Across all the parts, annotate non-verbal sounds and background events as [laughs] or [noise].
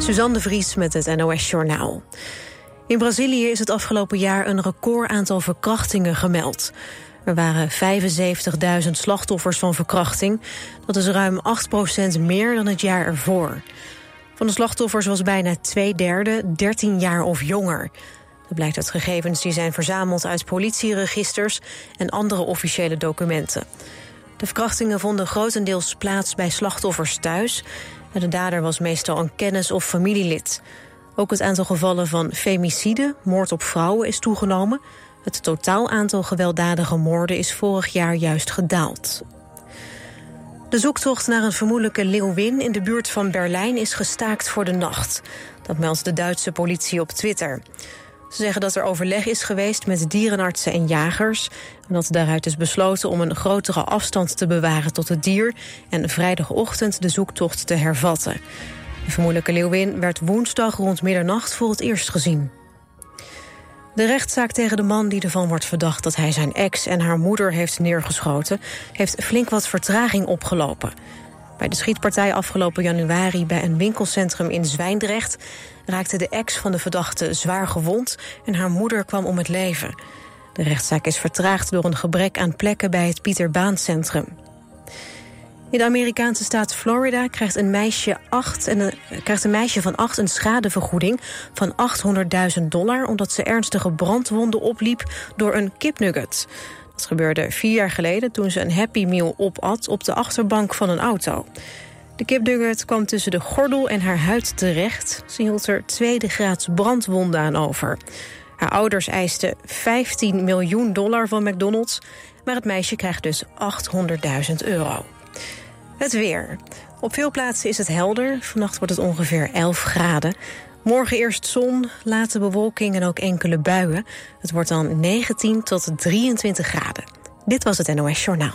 Suzanne de Vries met het NOS Journaal. In Brazilië is het afgelopen jaar een record aantal verkrachtingen gemeld. Er waren 75.000 slachtoffers van verkrachting. Dat is ruim 8% meer dan het jaar ervoor. Van de slachtoffers was bijna twee derde 13 jaar of jonger. Dat blijkt uit gegevens die zijn verzameld uit politieregisters... en andere officiële documenten. De verkrachtingen vonden grotendeels plaats bij slachtoffers thuis... de dader was meestal een kennis- of familielid. Ook het aantal gevallen van femicide, moord op vrouwen, is toegenomen. Het totaal aantal gewelddadige moorden is vorig jaar juist gedaald. De zoektocht naar een vermoedelijke leeuwin in de buurt van Berlijn is gestaakt voor de nacht. Dat meldt de Duitse politie op Twitter. Ze zeggen dat er overleg is geweest met dierenartsen en jagers... en dat daaruit is besloten om een grotere afstand te bewaren tot het dier... en vrijdagochtend de zoektocht te hervatten. De vermoedelijke leeuwin werd woensdag rond middernacht voor het eerst gezien. De rechtszaak tegen de man die ervan wordt verdacht dat hij zijn ex en haar moeder heeft neergeschoten, heeft flink wat vertraging opgelopen. Bij de schietpartij afgelopen januari bij een winkelcentrum in Zwijndrecht raakte de ex van de verdachte zwaar gewond en haar moeder kwam om het leven. De rechtszaak is vertraagd door een gebrek aan plekken bij het Pieter Baan Centrum. In de Amerikaanse staat Florida krijgt een meisje, en krijgt een meisje van acht een schadevergoeding van 800.000 dollar... omdat ze ernstige brandwonden opliep door een kipnugget. Dat gebeurde vier jaar geleden toen ze een Happy Meal opat op de achterbank van een auto. De kipnugget kwam tussen de gordel en haar huid terecht. Ze hield er tweede graads brandwonden aan over. Haar ouders eisten 15 miljoen dollar van McDonald's... maar het meisje krijgt dus 800.000 euro. Het weer. Op veel plaatsen is het helder. Vannacht wordt het ongeveer 11 graden. Morgen eerst zon, late bewolking en ook enkele buien. Het wordt dan 19 tot 23 graden. Dit was het NOS Journaal.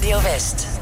Radio West.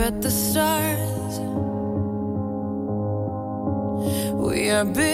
At the stars. We are billions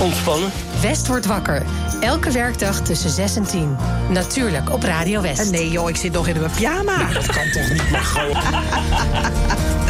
Ontspannen. West wordt wakker. Elke werkdag tussen 6 en 10. Natuurlijk op Radio West. Nee joh, ik zit nog in mijn pyjama. Nou, dat kan toch niet, meer. gewoon. [laughs]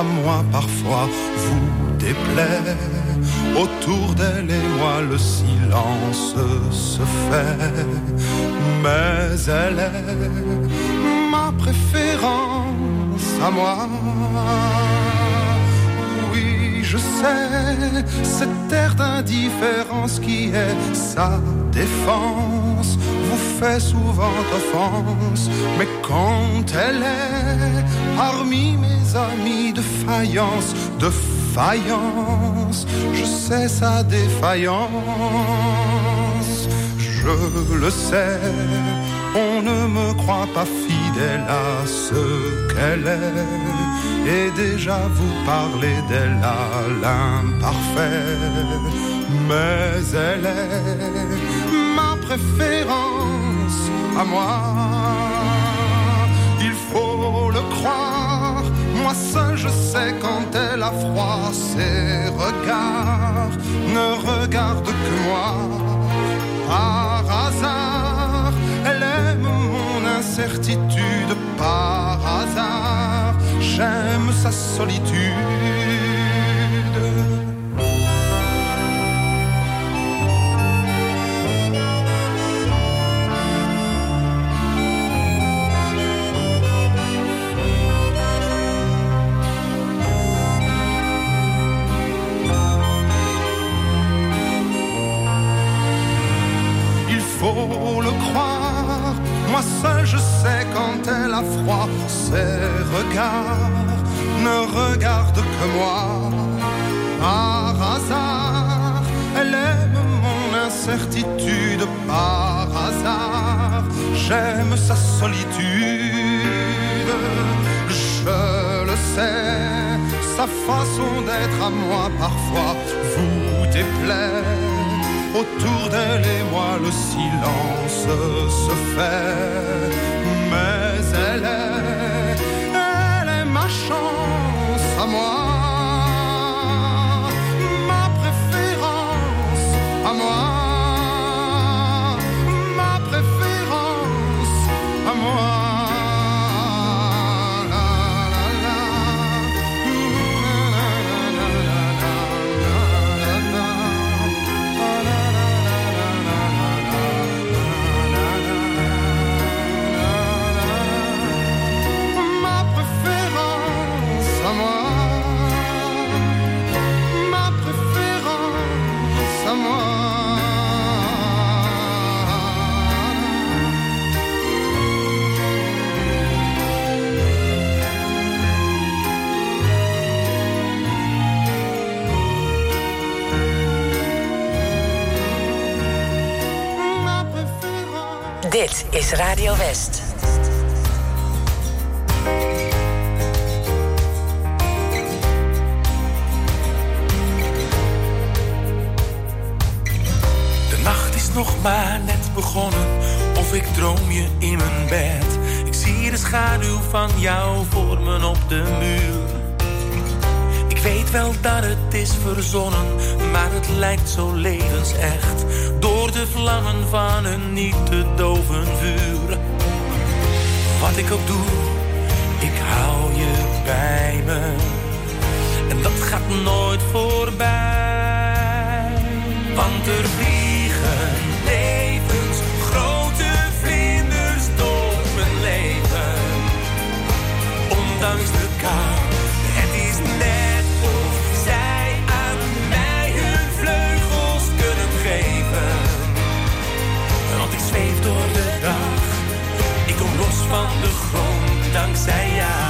à moi parfois vous déplaît. Autour d'elle et moi le silence se fait, mais elle est ma préférence à moi. Oui, je sais, cette air d'indifférence qui est sa défense vous fait souvent offense, mais quand elle est parmi mes amis de faïence, de faïence, je sais sa défaillance, je le sais, on ne me croit pas fidèle à ce qu'elle est, et déjà vous parlez d'elle à l'imparfait, mais elle est ma préférence à moi. Je sais quand elle a froid, ses regards ne regardent que moi. Par hasard, elle aime mon incertitude, par hasard, j'aime sa solitude. Ses regards ne regardent que moi. Par hasard, elle aime mon incertitude, par hasard, j'aime sa solitude. Je le sais, sa façon d'être à moi parfois vous déplaît. Autour d'elle et moi le silence se fait, mais elle est, à moi, is Radio West. De nacht is nog maar net begonnen, of ik droom je in mijn bed. Ik zie de schaduw van jou vormen op de muur. Ik weet wel dat het is verzonnen, maar het lijkt zo levensecht. De vlammen van een niet te doven vuur. Wat ik ook doe, ik hou je bij me. En dat gaat nooit voorbij. Want er vliegen levens, grote vlinders door mijn leven. Ondanks dankzij jou.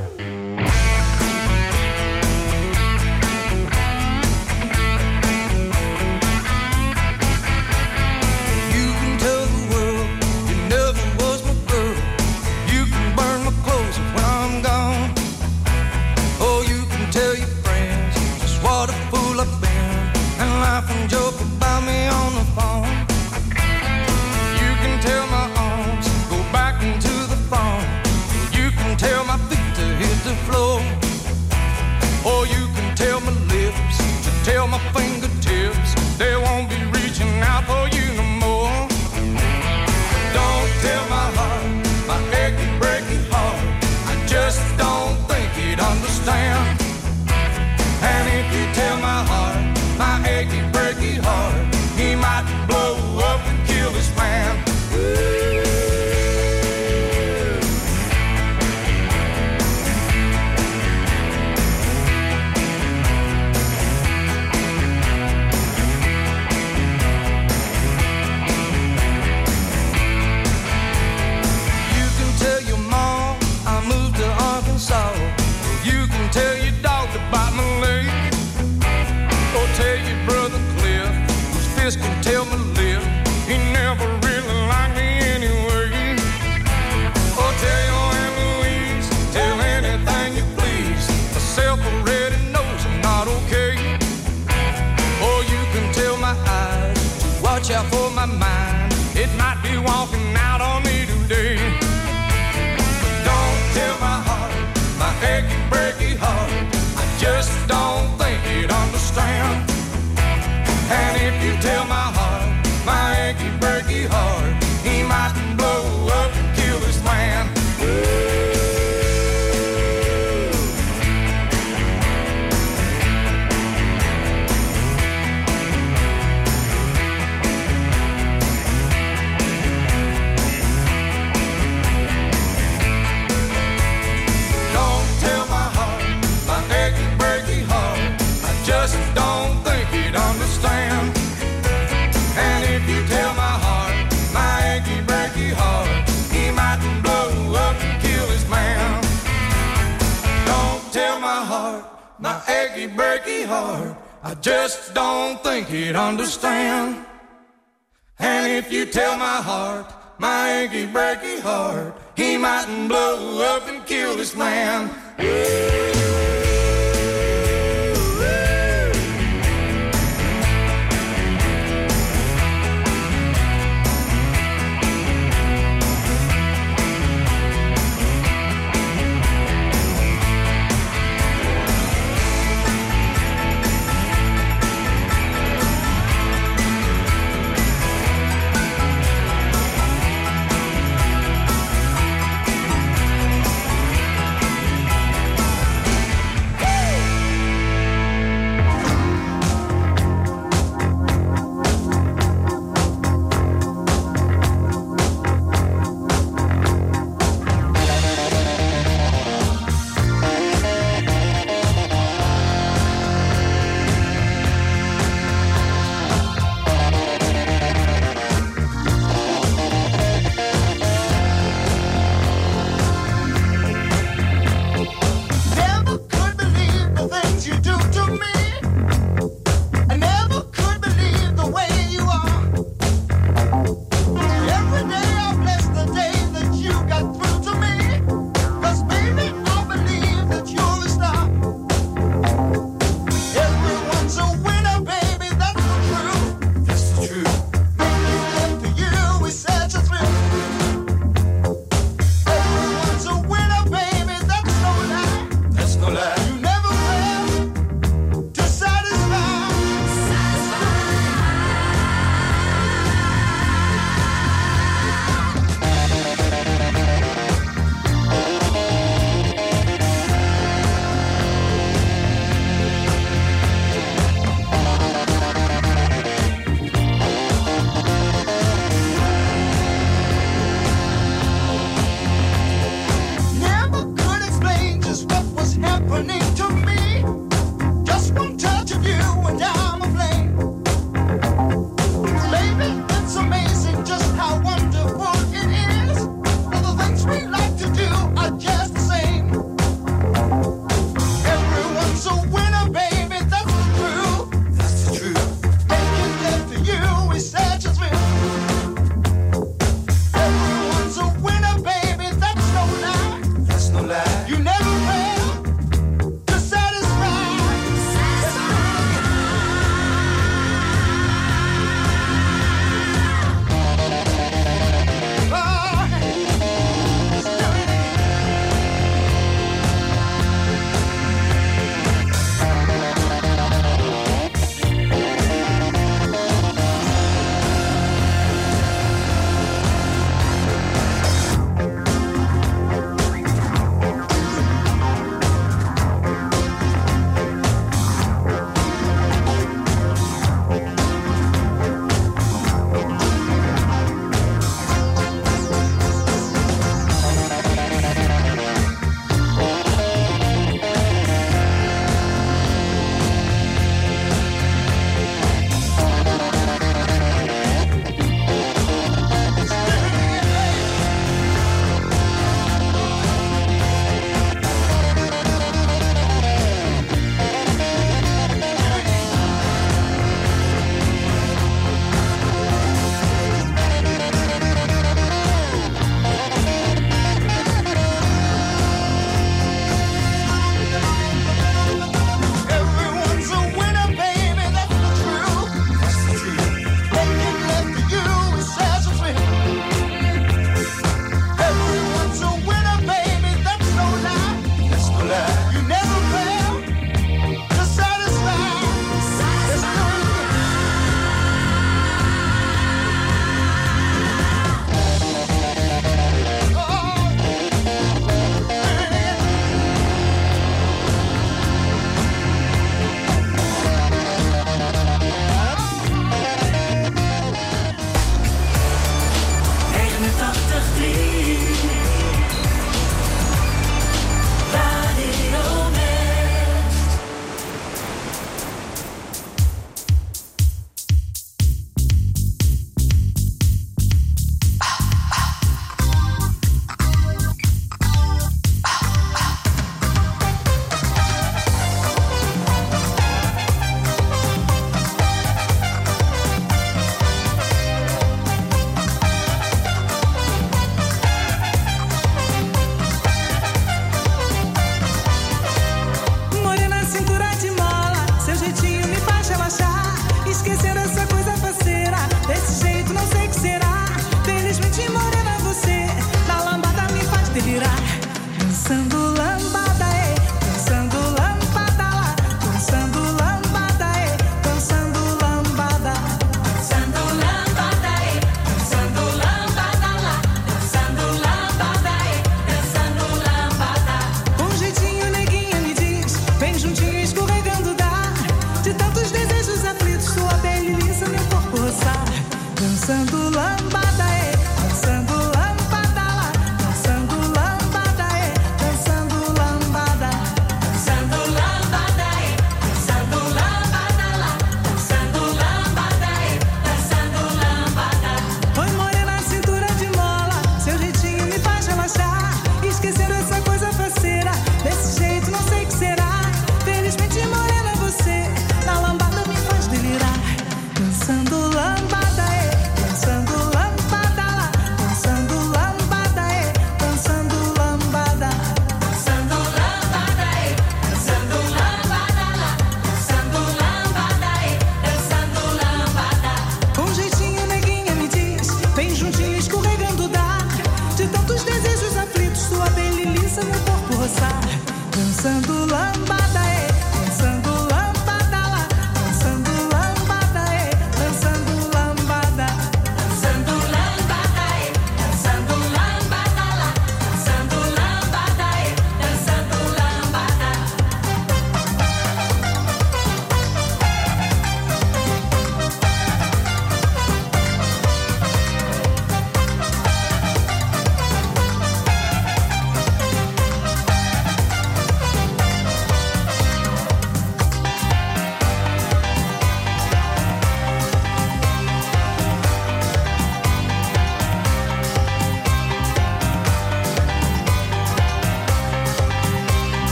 happening.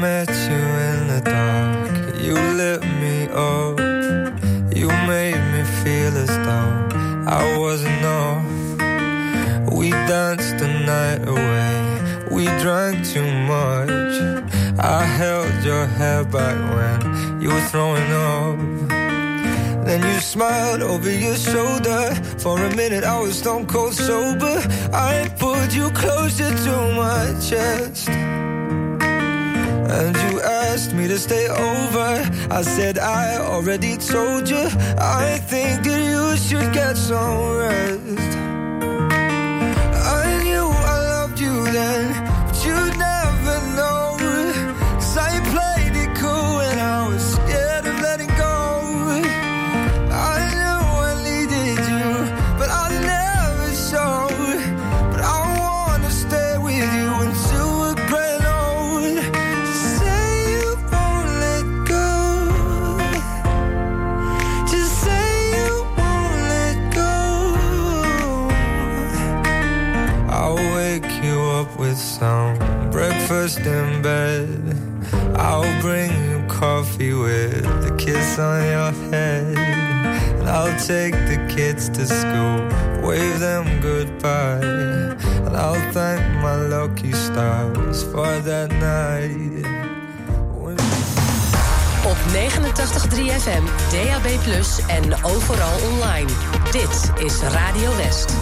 met you in the dark. You lit me up. You made me feel as though I wasn't off. We danced the night away. We drank too much. I held your hair back when you were throwing up. Then you smiled over your shoulder. For a minute, I was stone cold sober. I pulled you closer to my chest. And you asked me to stay over. I said I already told you. I think that you should get some rest. The kiss on your head. And I'll take the kids to school, wave them goodbye. And I'll thank my lucky stars for that night. Op 89.3 FM, DAB+, en overal online. Dit is Radio West.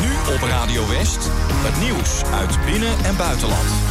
Nu op Radio West. Het nieuws uit binnen- en buitenland.